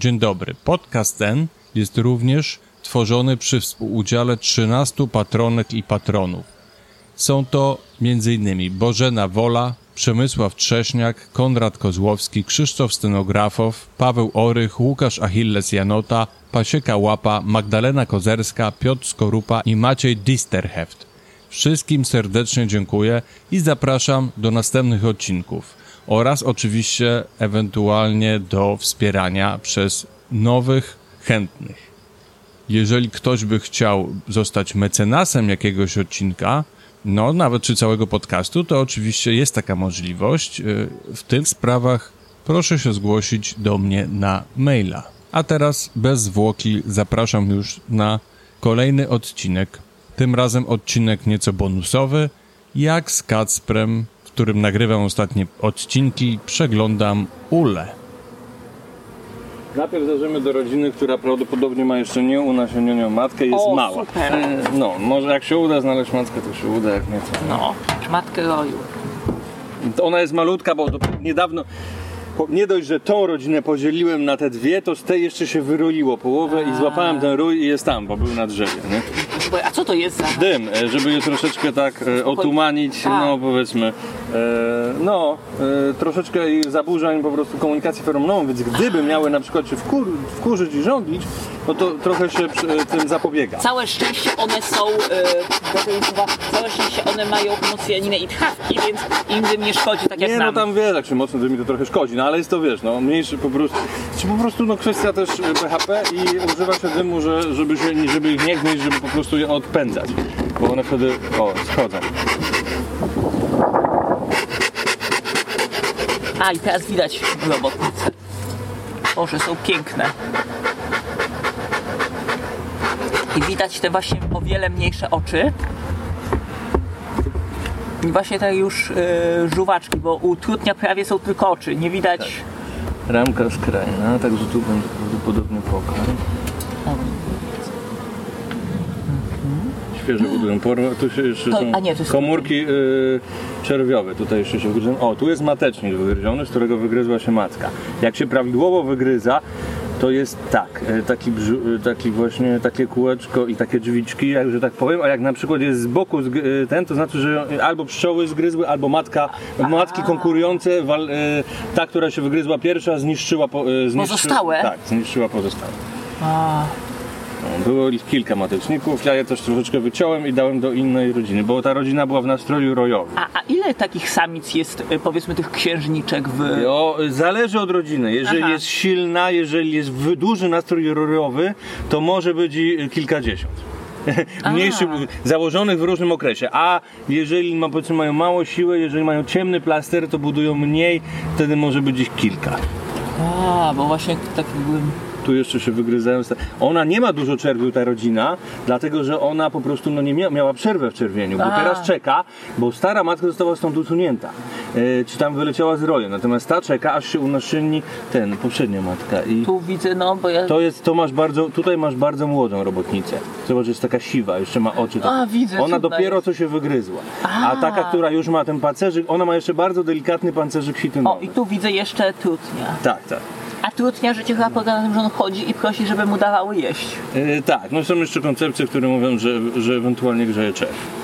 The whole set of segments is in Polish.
Dzień dobry. Podcast ten jest również tworzony przy współudziale 13 patronek i patronów. Są to m.in. Bożena Wola, Przemysław Trześniak, Konrad Kozłowski, Krzysztof Stenografow, Paweł Orych, Łukasz Achilles Janota, Pasieka Łapa, Magdalena Kozerska, Piotr Skorupa i Maciej Disterheft. Wszystkim serdecznie dziękuję i zapraszam do następnych odcinków oraz oczywiście ewentualnie do wspierania przez nowych chętnych. Jeżeli ktoś by chciał zostać mecenasem jakiegoś odcinka, no nawet czy całego podcastu, to oczywiście jest taka możliwość. W tych sprawach proszę się zgłosić do mnie na maila. A teraz bez zwłoki zapraszam już na kolejny odcinek. Tym razem odcinek nieco bonusowy, jak z Kacprem, którym nagrywam ostatnie odcinki, przeglądam Ule. Najpierw zajrzymy do rodziny, która prawdopodobnie ma jeszcze nie unasienioną matkę i jest O, mała. super. No, może jak się uda znaleźć matkę, to się uda, jak nie to. No, matkę roju. To Ona jest malutka, bo dopiero niedawno. Nie dość, że tą rodzinę podzieliłem na te dwie, to z tej jeszcze się wyroiło połowę i złapałem ten rój i jest tam, bo był na drzewie, nie? A co to jest za... Dym, e, żeby je troszeczkę tak e, otumanić, A. no powiedzmy, e, no e, troszeczkę zaburzeń po prostu komunikacji feromonowej, więc gdyby miały na przykład się wkur, wkurzyć i rządzić, no to trochę się e, tym zapobiega. Całe szczęście one są, e, całe szczęście one mają mocjaninę i tchawki, więc im dym nie szkodzi tak jak Nie, no nam. tam wiesz, jak się mocno dymi to trochę szkodzi, no ale jest to wiesz, no mniejszy po prostu, czy po prostu no kwestia też e, BHP i używa się dymu, że, żeby, się, żeby ich nie gnieść, żeby po prostu je odpędzać, bo one wtedy, o, schodzą. A i teraz widać robotnice. Boże, są piękne. I widać te właśnie o wiele mniejsze oczy. I właśnie te już e, żuwaczki, bo u trutnia prawie są tylko oczy. Nie widać... Ramka skrajna, także tu będzie prawdopodobnie pokaz. Świeży udłem porwa, tu się jeszcze To- są a nie, to komórki y, czerwiowe, tutaj jeszcze się wygryzą. O, tu jest matecznik wygryziony, z którego wygryzła się matka. Jak się prawidłowo wygryza, to jest tak, y, taki, y, taki właśnie takie kółeczko i takie drzwiczki, jak, że tak powiem, a jak na przykład jest z boku y, ten, to znaczy, że albo pszczoły zgryzły, albo matka, matki konkurujące, ta, która się wygryzła pierwsza, zniszczyła, po, y, zniszczy, Pozostałe? Tak, zniszczyła pozostałe. A, Było ich kilka mateczników, ja je też troszeczkę wyciąłem i dałem do innej rodziny, bo ta rodzina była w nastroju rojowym. a, a ile takich samic jest, e, powiedzmy, tych księżniczek w... O, zależy od rodziny. Jeżeli Aha. jest silna, jeżeli jest w- duży nastrój rojowy, to może być kilkadziesiąt. Mniejszych, założonych w różnym okresie. A jeżeli ma, powiedzmy, mają mało siły, jeżeli mają ciemny plaster, to budują mniej, wtedy może być ich kilka. A, bo właśnie tak byłem... Tu jeszcze się wygryzają. Ona nie ma dużo czerwiu, ta rodzina, dlatego że ona po prostu no, nie mia miała przerwę w czerwieniu, bo teraz czeka, bo stara matka została stąd usunięta. E, czy tam wyleciała z roju. Natomiast ta czeka, aż się unaszynni ten, poprzednia matka. I Tu widzę, no, bo ja... to jest, to masz bardzo, tutaj masz bardzo młodą robotnicę. Zobacz, jest taka siwa, jeszcze ma oczy. Tak. A, widzę, Ona dopiero jest. co się wygryzła. A. A. taka, która już ma ten pancerzyk, ona ma jeszcze bardzo delikatny pancerzyk sitynowy. O, i tu widzę jeszcze trutnia. Tak, tak. A trutnia życie chyba polega na tym, że on chodzi i prosi, żeby mu dawały jeść. E, tak, no są jeszcze koncepcje, które mówią, że, że ewentualnie grzeje czerw.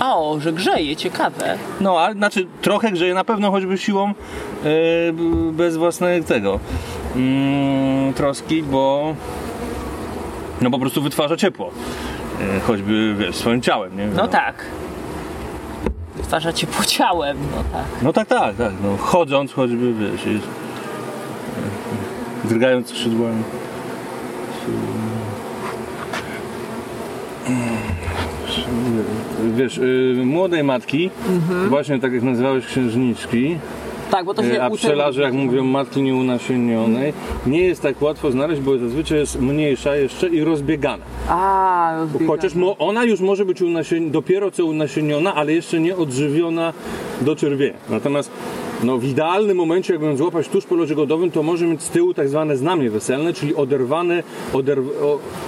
O, że grzeje, ciekawe. No, ale znaczy trochę grzeje na pewno choćby siłą e, bez własnego tego mm, troski, bo no po prostu wytwarza ciepło. E, choćby wiesz, swoim ciałem, nie? No tak. Wytwarza ciepło ciałem, no tak. No tak, tak, tak. No, chodząc choćby, wiesz, jest, drgając skrzydłami. Wiesz, y, młodej matki, właśnie tak jak nazywałeś księżniczki, Tak, bo to się E, A pszczelarze, jak mówią, matki nieunasienionej, nie jest tak łatwo znaleźć, bo zazwyczaj jest mniejsza jeszcze i rozbiegana. A, rozbiegana. Chociaż ona już może być unasien, dopiero co unasieniona, ale jeszcze nie odżywiona do czerwienia. Natomiast no, w idealnym momencie, jak ją złapać tuż po locie godowym, to może mieć z tyłu tak zwane znamie weselne, czyli oderwane oderw,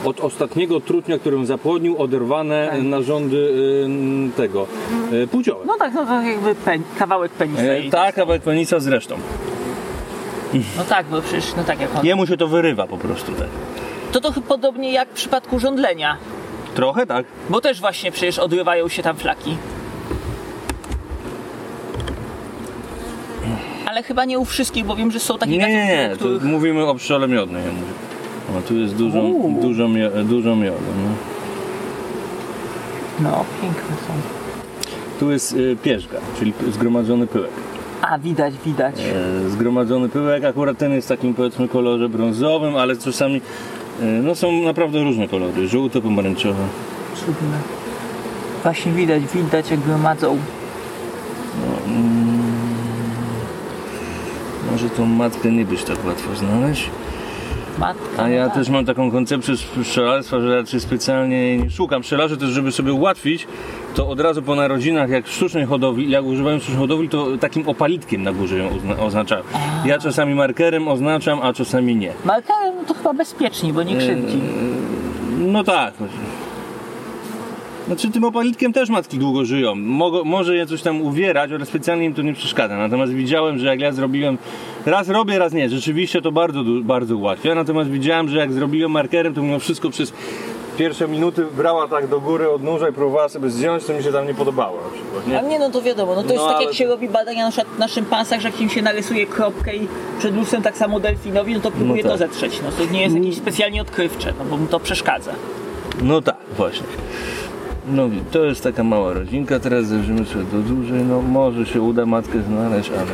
od ostatniego trutnia, który ją zapłodnił, oderwane Tak. narządy y, tego y, płciowe. No tak, no to jakby pen, kawałek penisa. E, tak, kawałek penisa zresztą. No tak, bo przecież, no tak jak on. Jemu się to wyrywa po prostu tak. To to chyba podobnie jak w przypadku żądlenia. Trochę tak. Bo też właśnie przecież odrywają się tam flaki. Ale chyba nie u wszystkich, bo wiem, że są takie Nie, nie, nie, gatunki, tu u których... mówimy o pszczole miodnej. Ja mówię. O, tu jest dużo, Uuu. dużo, mio, dużo miodu. No. No, piękne są. Tu jest y, pierzga, czyli p- zgromadzony pyłek. A, widać, widać. E, zgromadzony pyłek, akurat ten jest w takim powiedzmy kolorze brązowym, ale czasami e, no są naprawdę różne kolory, żółte, pomarańczowe. Cudne. Właśnie widać, widać jak gromadzą. Może tą matkę nie być tak łatwo znaleźć. Matka. A ja tak. też mam taką koncepcję pszczelarstwa, że raczej specjalnie nie szukam pszczelarzy też, żeby sobie ułatwić, to od razu po narodzinach, jak w sztucznej hodowli, jak używają sztucznej hodowli, to takim opalitkiem na górze ją oznaczają. Ja czasami markerem oznaczam, a czasami nie. Markerem to chyba bezpieczniej, bo nie krzywdzi. No tak. Znaczy tym opalitkiem też matki długo żyją. Może je coś tam uwierać, ale specjalnie im to nie przeszkadza. Natomiast widziałem, że jak ja zrobiłem, raz robię, raz nie. Rzeczywiście to bardzo, bardzo ułatwia. Natomiast widziałem, że jak zrobiłem markerem, to mimo wszystko przez pierwsze minuty brała tak do góry od nóża i próbowała sobie zdjąć, to mi się tam nie podobało na przykład. A Nie? nie, no to wiadomo, no to No, jest tak ale- jak się robi badania na, przykład na szympansach, że jak im się narysuje kropkę i przed lustrem tak samo delfinowi, no to próbuje No to tak. zetrzeć. No to nie jest jakieś specjalnie odkrywcze, no bo mu to przeszkadza. No tak, właśnie. No to jest taka mała rodzinka, teraz zajrzymy sobie do dużej, no może się uda matkę znaleźć, ale.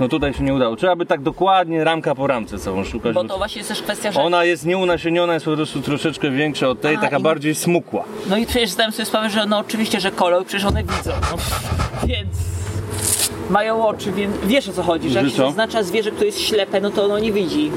No tutaj się nie udało. Trzeba by tak dokładnie ramka po ramce całą szukać. Bo bo to właśnie jest też kwestia, że... Ona jest nieunasieniona, jest po prostu troszeczkę większa od tej, A, taka i- bardziej smukła. No i przecież zdałem sobie sprawę, że no oczywiście, że kolor, przecież one widzą. No, więc mają oczy, więc wiesz o co chodzi, że jak się zaznacza zwierzę, które jest ślepe, no to ono nie widzi.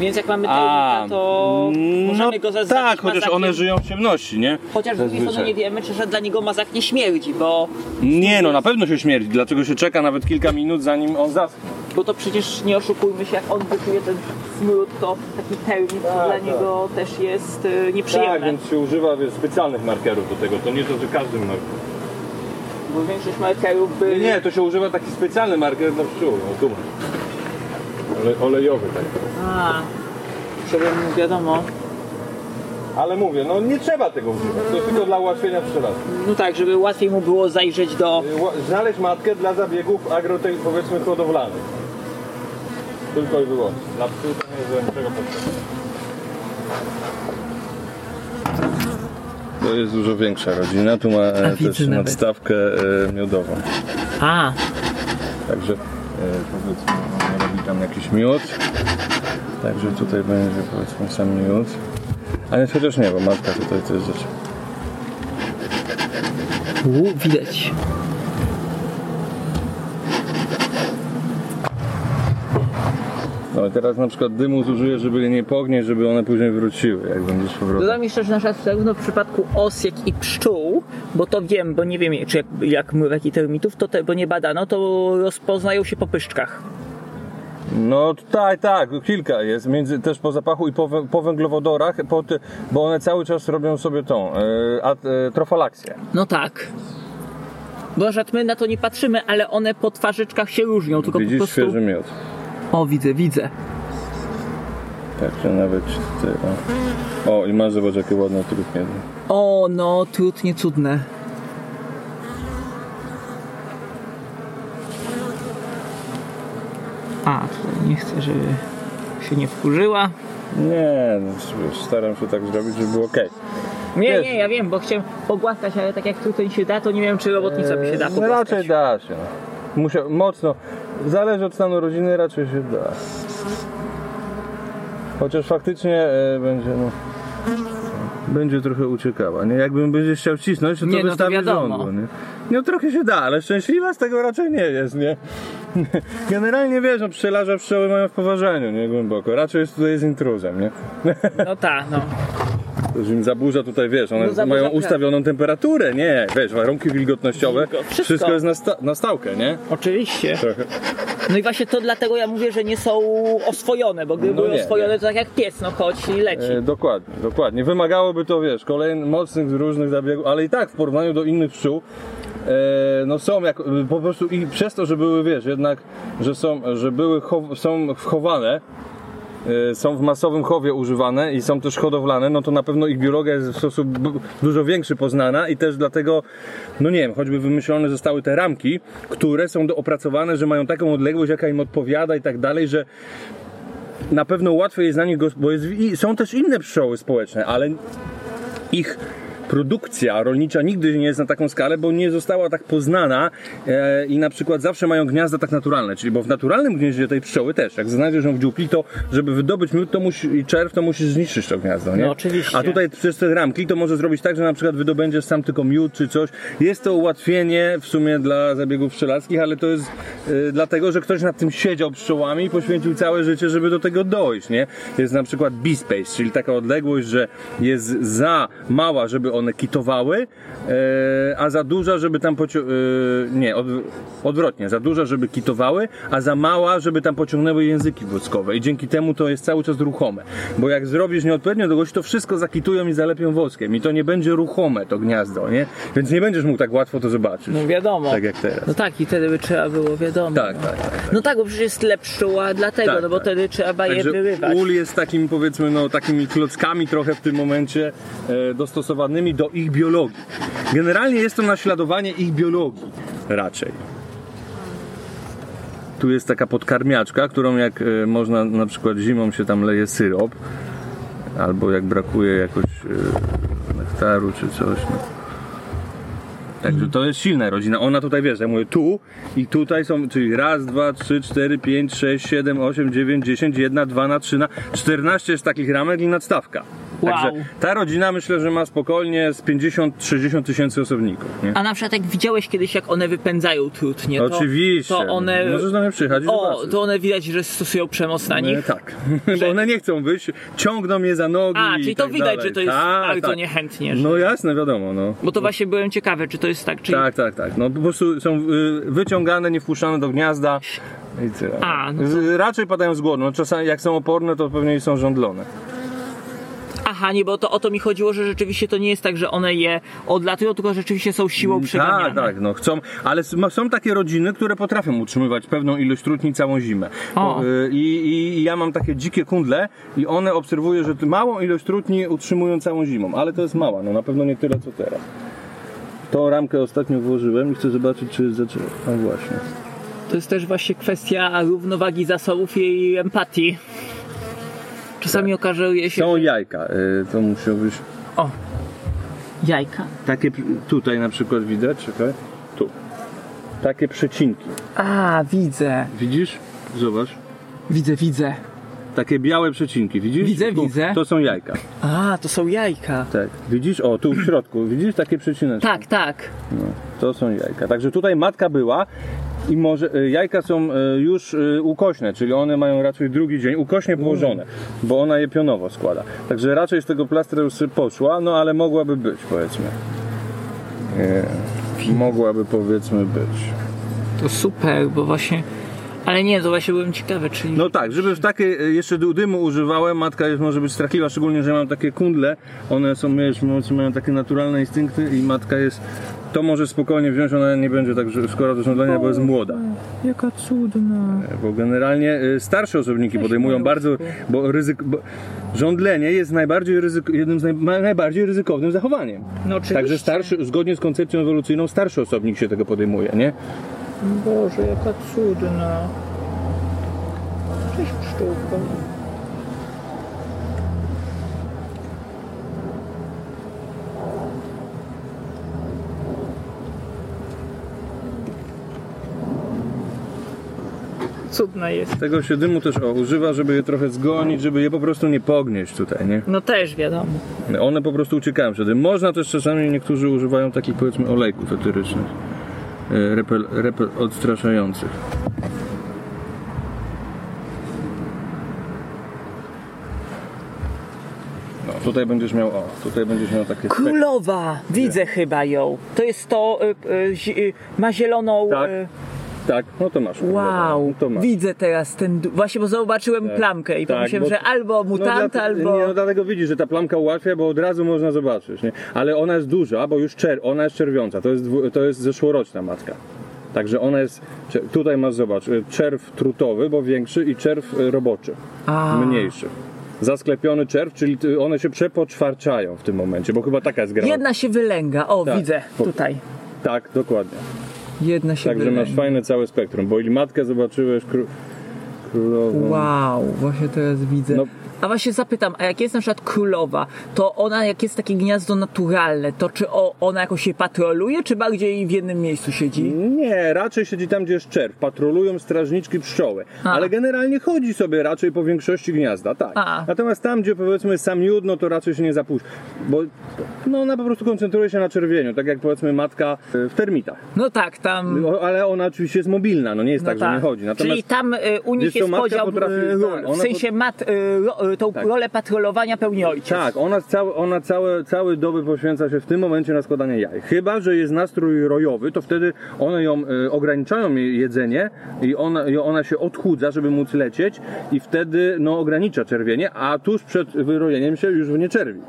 Więc jak mamy. A, termita, to możemy go zaznaczyć tak, chociaż mazakiem. one żyją w ciemności, nie? Chociaż z drugiej strony nie wiemy, czy że dla niego mazak nie śmierdzi, bo, Nie, no na pewno się śmierdzi, dlatego się czeka nawet kilka minut zanim on zaschnie. bo to przecież nie oszukujmy się, jak on wyczuje ten smród, to taki termit Tak, dla tak. niego też jest y, nieprzyjemny. się używa wiesz, specjalnych markerów do tego, to nie to, że każdy marker. Bo większość markerów by... Nie, to się używa taki specjalny marker dla pszczół, no tu. Ole, olejowy tak. A, żeby wiadomo. Ale mówię, no nie trzeba tego używać, to jest tylko dla ułatwienia pszczelarstwa. No tak, żeby łatwiej mu było zajrzeć do... Znaleźć matkę dla zabiegów agrotej, powiedzmy hodowlanych. Tylko i wyłącznie. Dla psów to nie jest do niczego potrzebne. To jest dużo większa rodzina, tu ma e, widzę też nawet. nadstawkę e, miodową. A, Także powiedzmy ona robi tam jakiś miód. Także tutaj będzie powiedzmy sam miód. Ale chociaż nie, bo matka tutaj też rzeczy. U, widać. No i teraz na przykład dymu zużyję, żeby je nie pognieść, żeby one później wróciły, jak będziesz powrotem. Dodam jeszcze, że na przykład zarówno w przypadku os, jak i pszczół, bo to wiem, bo nie wiem, czy jak, jak mrówek i termitów, to te, bo nie badano, to rozpoznają się po pyszczkach. No tak, tak, kilka jest, między, też po zapachu i po, po węglowodorach, po bo one cały czas robią sobie tą e, a, e, trofalaksję. No tak. Bo my na to nie patrzymy, ale one po twarzyczkach się różnią, tylko Widzisz po prostu... świeży miód. O, widzę, widzę. Także nawet ty, o. i masz zobacz jakie ładne trupnie. O, no, trudnie cudne. A, tutaj nie chcę, żeby się nie wkurzyła. Nie, no, staram się tak zrobić, żeby było ok. Nie, Wiesz- nie, ja wiem, bo chciałem pogłaskać, ale tak jak tutaj się da, to nie wiem, czy robotnica by się da no pogłaskać. raczej da się. Musiał, mocno, zależy od stanu rodziny, raczej się da. Chociaż faktycznie e, będzie, no, będzie trochę uciekała, nie? Jakbym będzie chciał cisnąć, to, Nie, to no to wystawi żądło, nie? No trochę się da, ale szczęśliwa z tego raczej nie jest, nie? Generalnie wiesz, no pszczelarze pszczoły mają w poważaniu, nie? Głęboko. Raczej jest tutaj z intruzem, nie? No tak, no. Im zaburza tutaj, wiesz, one No mają ustawioną temperaturę, nie? Wiesz, warunki wilgotnościowe, Wilgo- wszystko. wszystko. jest na, sta- na stałkę, nie? Oczywiście. Trochę. No i właśnie to dlatego ja mówię, że nie są oswojone, bo gdyby No były nie, oswojone, nie. to tak jak pies, no chodź i leci. E, dokładnie, dokładnie. Wymagałoby to, wiesz, kolejnych mocnych, różnych zabiegów, ale i tak w porównaniu do innych pszczół, e, no są jak, po prostu i przez to, że były, wiesz, jednak, że są, że były, chow, są wchowane, e, są w masowym chowie używane i są też hodowlane, no to na pewno ich biologia jest w sposób dużo większy poznana i też dlatego, no nie wiem, choćby wymyślone zostały te ramki, które są opracowane, że mają taką odległość, jaka im odpowiada i tak dalej, że na pewno łatwiej jest na nich, bo jest, są też inne pszczoły społeczne, ale ich produkcja rolnicza nigdy nie jest na taką skalę, bo nie została tak poznana e, i na przykład zawsze mają gniazda tak naturalne, czyli bo w naturalnym gnieździe tej pszczoły też, jak znajdziesz ją w dziupli, to żeby wydobyć miód to musi, i czerw, to musisz zniszczyć to gniazdo, nie? No, oczywiście. A tutaj przez te ramki to może zrobić tak, że na przykład wydobędziesz sam tylko miód czy coś. Jest to ułatwienie w sumie dla zabiegów pszczelarskich, ale to jest e, dlatego, że ktoś nad tym siedział pszczołami i poświęcił całe życie, żeby do tego dojść, nie? Jest na przykład B-space, czyli taka odległość, że jest za mała, żeby one kitowały, e, a za duża, żeby tam pocio- e, nie, od, odwrotnie, za duża, żeby kitowały, a za mała, żeby tam pociągnęły języki woskowe i dzięki temu to jest cały czas ruchome, bo jak zrobisz nieodpowiednią długość, to wszystko zakitują i zalepią woskiem i to nie będzie ruchome to gniazdo, nie? Więc nie będziesz mógł tak łatwo to zobaczyć. No wiadomo. Tak jak teraz. No tak, i wtedy by trzeba było, wiadomo. Tak, no. tak, tak. No tak, bo przecież jest tyle pszczół, a dlatego, Tak, no bo tak. wtedy trzeba je Także wyrywać. ul jest takim powiedzmy no takimi klockami trochę w tym momencie e, dostosowanymi do ich biologii. Generalnie jest to naśladowanie ich biologii raczej. Tu jest taka podkarmiaczka, którą jak e, można na przykład zimą się tam leje syrop albo jak brakuje jakoś e, nektaru czy coś. No. Także to jest silna rodzina. Ona tutaj wiesz, ja mówię tu i tutaj są, czyli raz, dwa, trzy, cztery, pięć, sześć, siedem, osiem, dziewięć, dziesięć, jedna, dwa na trzy na 14 jest takich ramek i nadstawka. Wow. Także ta rodzina myślę, że ma spokojnie z 50-60 tysięcy osobników. Nie? A na przykład jak widziałeś kiedyś, jak one wypędzają trutnie, to, Oczywiście. to one... Możesz do mnie przyjechać O, to one widać, że stosują przemoc na E, nich. tak, bo one nie chcą wyjść, ciągną je za nogi A, czyli tak to widać, dalej. że to jest Tak, bardzo tak. niechętnie. Że... No jasne, wiadomo, no. Bo to właśnie byłem ciekawy, czy to jest tak, czy... Tak, tak, tak. No po prostu są y, wyciągane, nie wpuszczane do gniazda i tyle. A, no Z- Raczej padają z głodu. No, czasami jak są oporne, to pewnie są żądlone. Nie, bo to o to mi chodziło, że rzeczywiście to nie jest tak, że one je odlatują, tylko rzeczywiście są siłą przeganiane. Tak, tak, no chcą, ale są takie rodziny, które potrafią utrzymywać pewną ilość trutni całą zimę. O. Y, I, i, ja mam takie dzikie kundle i one obserwuję, że małą ilość trutni utrzymują całą zimą, ale to jest mała, no na pewno nie tyle co teraz. Tą ramkę ostatnio włożyłem i chcę zobaczyć, czy zaczęło. A właśnie. To jest też właśnie kwestia równowagi zasobów i empatii. Czasami okazuje się... Są jajka, y, to musiał być O, jajka. takie tutaj na przykład widać, czekaj, tu. Takie przecinki. A, widzę. Widzisz? Zobacz. Widzę, widzę. Takie białe przecinki, widzisz? Widzę, Tu, widzę. To są jajka. A, to są jajka. Tak. Widzisz? O, tu w środku. Widzisz takie przecineczki? Tak, tak. No, to są jajka. Także tutaj matka była i może y, jajka są y, już y, ukośne, czyli one mają raczej drugi dzień ukośnie położone, bo ona je pionowo składa. Także raczej z tego plastra już poszła, no ale mogłaby być, powiedzmy. Nie, mogłaby powiedzmy być. To super, bo właśnie... Ale nie, to właśnie byłem ciekawy, czyli... No tak, żeby w takie jeszcze dy- dymu używałem, matka jest może być strachliwa, szczególnie, że mam takie kundle, one są, wiesz, mają takie naturalne instynkty i matka jest, to może spokojnie wziąć, ona nie będzie tak skora do żądania, bo jest młoda. Jaka cudna. Bo generalnie y, starsze osobniki podejmują bardzo, bo, ryzyk, bo żądlenie jest najbardziej ryzyk, jednym z naj, najbardziej ryzykownym zachowaniem. No oczywiście. Także starszy, zgodnie z koncepcją ewolucyjną, starszy osobnik się tego podejmuje, nie? Boże, jaka cudna. Cześć pszczółko. Cudna jest. Tego się dymu też o, używa, żeby je trochę zgonić, żeby je po prostu nie pognieść tutaj, nie? No też wiadomo. One po prostu uciekają przed tym. Można też czasami niektórzy używają takich powiedzmy olejków etyrycznych, e, repel, repel odstraszających. No, tutaj będziesz miał, o, tutaj będziesz miał takie spek- Królowa! Widzę chyba ją. To jest to, y, y, y, ma zieloną... Tak. Y, Tak, no to masz. Wow, No to masz. widzę teraz ten, właśnie bo zobaczyłem plamkę i Tak, pomyślałem, bo- że albo mutant, no, dla- albo... Nie, no dlatego widzisz, że ta plamka ułatwia, bo od razu można zobaczyć, nie? Ale ona jest duża, bo już czer, ona jest czerwiąca, to jest, dwu, to jest zeszłoroczna matka. Także ona jest, tutaj masz, zobacz, y, czerw trutowy, bo większy i czerw y, roboczy, A. mniejszy. Zasklepiony czerw, czyli ty- one się przepoczwarczają w tym momencie, bo chyba taka jest gra. Jedna się wylęga, o Tak. widzę, tutaj. Tak, dokładnie. Jedna się Także masz fajne całe spektrum, bo i matkę zobaczyłeś, kró- królową. Wow, właśnie teraz widzę. No. A właśnie zapytam, a jak jest na przykład królowa, to ona, jak jest takie gniazdo naturalne, to czy ona jakoś się patroluje, czy bardziej w jednym miejscu siedzi? Nie, raczej siedzi tam, gdzie jest czerw. Patrolują strażniczki pszczoły. A. Ale generalnie chodzi sobie raczej po większości gniazda, tak. A. Natomiast tam, gdzie powiedzmy sam miód, no to raczej się nie zapuszcza. Bo no, ona po prostu koncentruje się na czerwieniu, tak jak powiedzmy matka y, w termitach. No tak, tam... O, Ale ona oczywiście jest mobilna, no nie jest No tak, że nie chodzi. Czyli tam y, u nich jest matka podział potrafi- y, tak, w sensie mat, y, tą Tak. rolę patrolowania pełni ojciec. Tak, ona, cały, ona całe, całe doby poświęca się w tym momencie na składanie jaj. Chyba, że jest nastrój rojowy, to wtedy one ją y, ograniczają jej jedzenie i ona, i ona się odchudza, żeby móc lecieć i wtedy no, ogranicza czerwienie, a tuż przed wyrojeniem się już nie czerwi.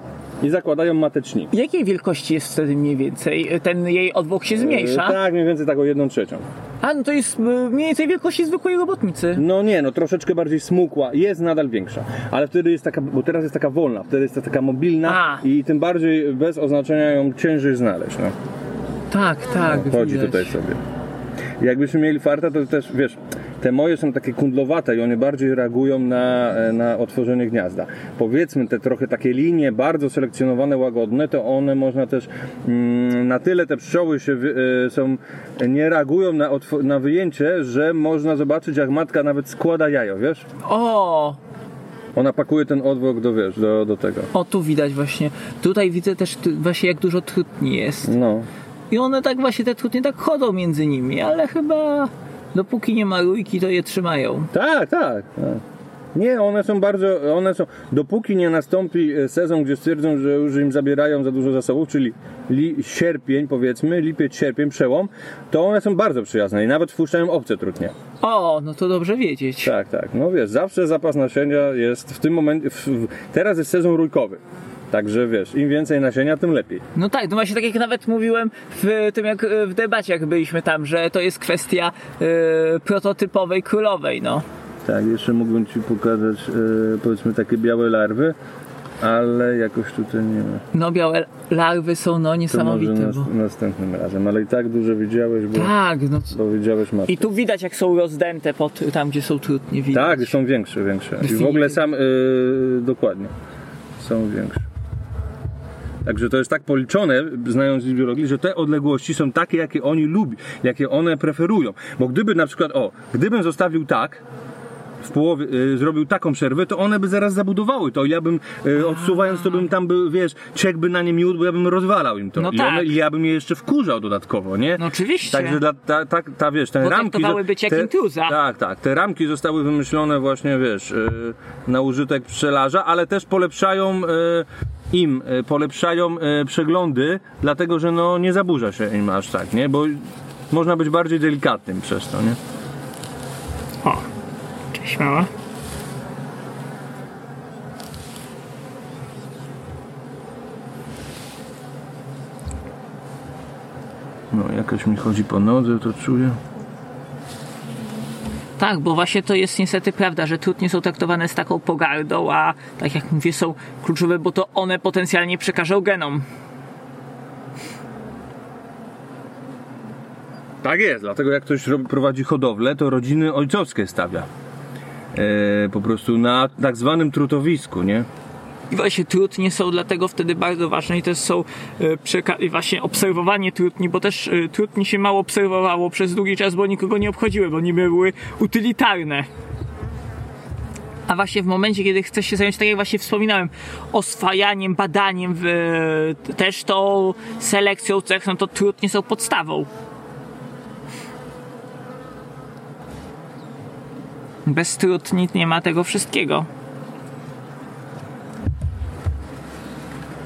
I zakładają mateczniki. Jakiej wielkości jest wtedy mniej więcej? Ten jej odwłok się zmniejsza? Y, Tak, mniej więcej tak o jedną trzecią. A, no to jest y, mniej więcej wielkości zwykłej robotnicy. No nie, no troszeczkę bardziej smukła, jest nadal większa, ale wtedy jest taka, bo teraz jest taka wolna, wtedy jest taka mobilna A. i tym bardziej bez oznaczenia ją ciężej znaleźć. No. Tak, tak, No, chodzi widać. tutaj sobie. Jakbyśmy mieli farta, to też wiesz, te moje są takie kundlowate i one bardziej reagują na, e, na otworzenie gniazda. Powiedzmy te trochę takie linie bardzo selekcjonowane, łagodne, to one można też mm, na tyle te pszczoły się e, są, nie reagują na, na wyjęcie, że można zobaczyć jak matka nawet składa jajo, wiesz? O, Ona pakuje ten odwłok do, wiesz, do, do tego. o tu widać właśnie. Tutaj widzę też właśnie jak dużo trutni jest. No. I one tak właśnie, te trutnie tak chodzą między nimi, ale chyba dopóki nie ma rójki, to je trzymają. Tak, tak. tak. Nie, one są bardzo, one są, dopóki nie nastąpi e, sezon, gdzie stwierdzą, że już im zabierają za dużo zasobów, czyli li, sierpień powiedzmy, lipiec, sierpień, przełom, to one są bardzo przyjazne i nawet wpuszczają obce trudnie. O, no to dobrze wiedzieć. Tak, tak. No wiesz, zawsze zapas nasienia jest w tym momencie, w, w, teraz jest sezon rójkowy. Także wiesz, im więcej nasienia, tym lepiej. No tak, no właśnie tak jak nawet mówiłem w tym jak w debacie jak byliśmy tam, że to jest kwestia e, prototypowej królowej, no. Tak, jeszcze mógłbym Ci pokazać e, powiedzmy takie białe larwy, ale jakoś tutaj nie ma. No białe larwy są no To może niesamowite, nas, bo... następnym razem, ale i tak dużo widziałeś, bo, Tak, no bo widziałeś matkę. I tu widać jak są rozdęte pod, tam gdzie są trutnie, widać. Tak, są większe, większe. I w ogóle sam, y, dokładnie, są większe. Także to jest tak policzone, znając z biologii, że te odległości są takie, jakie oni lubią, jakie one preferują. Bo gdyby na przykład, o, gdybym zostawił tak, w połowie, y, zrobił taką przerwę, to one by zaraz zabudowały to. Ja bym, y, odsuwając to bym tam, by, wiesz, ciekłby na nie miód, bo ja bym rozwalał im to. No I, tak. one, I ja bym je jeszcze wkurzał dodatkowo, nie? No oczywiście. Także dla, ta, ta, ta, wiesz, te Bo ramki... być jak te, intruza. Tak, tak. Te ramki zostały wymyślone właśnie, wiesz, y, na użytek pszczelarza, ale też polepszają y, im, y, polepszają y, przeglądy, dlatego, że no nie zaburza się im aż tak, nie? Bo można być bardziej delikatnym przez to, nie? O, cześć mała. No, jakoś mi chodzi po nodze, to czuję. Tak, bo właśnie to jest niestety prawda, że trutnie są traktowane z taką pogardą, a tak jak mówię, są kluczowe, bo to one potencjalnie przekażą genom. Tak jest, dlatego jak ktoś prowadzi hodowlę, to rodziny ojcowskie stawia. E, po prostu na tak zwanym trutowisku, nie? I właśnie trutnie są dlatego wtedy bardzo ważne i też są e, właśnie obserwowanie trutni, bo też e, trutni się mało obserwowało przez długi czas, bo nikogo nie obchodziły, bo nie były utylitarne. A właśnie w momencie, kiedy chcesz się zająć, tak jak właśnie wspominałem, oswajaniem, badaniem, w, e, też tą selekcją cech, no to trutnie są podstawą. Bez trutni nie ma tego wszystkiego.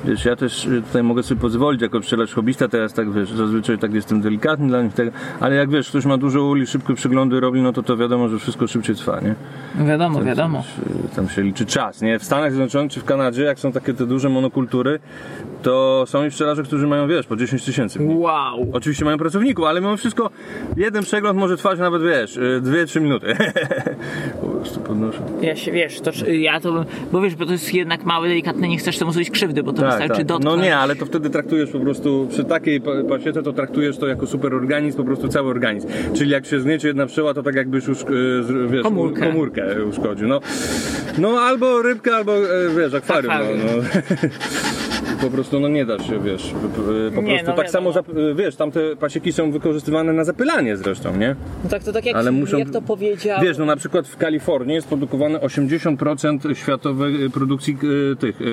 Wiesz, ja też y, tutaj mogę sobie pozwolić jako pszczelarz hobbysta, teraz tak wiesz, zazwyczaj tak jestem delikatny dla nich, tak, ale jak wiesz, ktoś ma dużo uli, szybkie przeglądy robi, no to to wiadomo, że wszystko szybciej trwa, nie? Wiadomo, wiadomo. Wiesz, y, Tam się liczy czas, nie? W Stanach Zjednoczonych czy w Kanadzie, jak są takie te duże monokultury, to są i pszczelarze, którzy mają, wiesz, po 10 tysięcy. Wow. Oczywiście mają pracowników, ale mimo wszystko jeden przegląd może trwać nawet, wiesz, 2-3 minuty. po prostu podnoszę. Ja się, wiesz, to, ja to, bo wiesz, bo to jest jednak małe, delikatne, nie chcesz temu zrobić krzywdy, bo to wystarczy No dotknąć. nie, ale to wtedy traktujesz po prostu, przy takiej pa- pasiece to traktujesz to jako superorganizm, po prostu cały organizm. Czyli jak się zgniecie jedna pszczoła, to tak jakbyś już, z- wiesz, Komórkę. komórkę uszkodził. No, no albo rybkę, albo, e, wiesz, akwarium. Akwarium. No, no. Po prostu no nie da się, wiesz, po Nie, prostu no tak samo, zap- wiesz, tamte pasieki są wykorzystywane na zapylanie zresztą, nie? No tak, to tak jak, Ale muszą- jak to powiedział... Wiesz, no na przykład w Kalifornii jest produkowane 80% światowej e, produkcji e, tych e,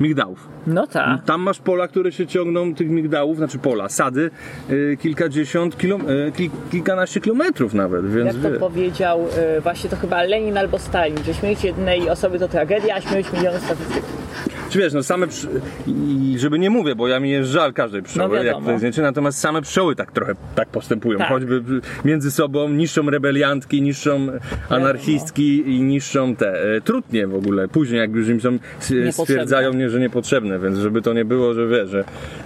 migdałów. No tak. Tam masz pola, które się ciągną tych migdałów, znaczy pola, sady, y, kilkadziesiąt, kilom, y, kil, kilkanaście kilometrów nawet, więc Jak to wie- powiedział y, właśnie to chyba Lenin albo Stalin, że śmierć jednej osoby to tragedia, a śmierć miliony statystyków. Czy wiesz, no same przy... i żeby nie mówię, bo ja mi jest żal każdej pszczoły, No jak to jest zdjęcie, natomiast same pszczoły tak trochę tak postępują, Tak. choćby między sobą niszczą rebeliantki, niszczą anarchistki i niszczą te e, trutnie w ogóle, później jak już im są, s- stwierdzają mnie, że niepotrzebne, więc żeby to nie było, że wiesz, że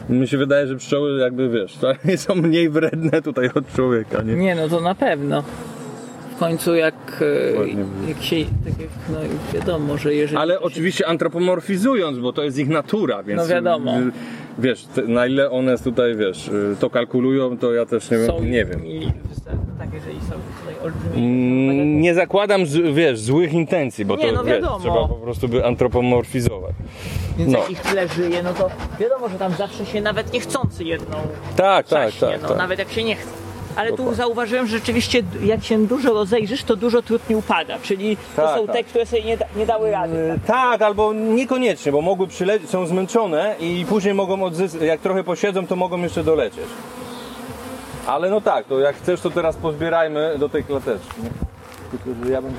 mi się wydaje, że pszczoły jakby wiesz, są mniej wredne tutaj od człowieka, nie? Nie, no to na pewno. W końcu jak, e, jak się, tak jak, no wiadomo, że jeżeli... Ale się- oczywiście antropomorfizując, bo to jest ich natura, więc No wiadomo. y, wiesz, na ile one tutaj, wiesz, y, to kalkulują, to ja też nie wiem. są Nie wiem. I, tak, jeżeli są tutaj olbrzymie... Mm, Nie zakładam, wiesz, złych intencji, bo Nie, to no wiesz, trzeba po prostu by antropomorfizować. Więc no. jak ich tyle żyje, no to wiadomo, że tam zawsze się nawet niechcący jedną Tak, tak, tak. no, tak. nawet jak się nie chce. Ale tu zauważyłem, że rzeczywiście jak się dużo rozejrzysz, to dużo trudniej upada, czyli to Tak, są tak. te, które sobie nie, da, nie dały rady. Y, Tak, albo niekoniecznie, bo mogły przylecieć, są zmęczone i później mogą odzyskać, jak trochę posiedzą, to mogą jeszcze dolecieć. Ale no tak, to jak chcesz, to teraz pozbierajmy do tej klateczki. Tylko, że ja bym...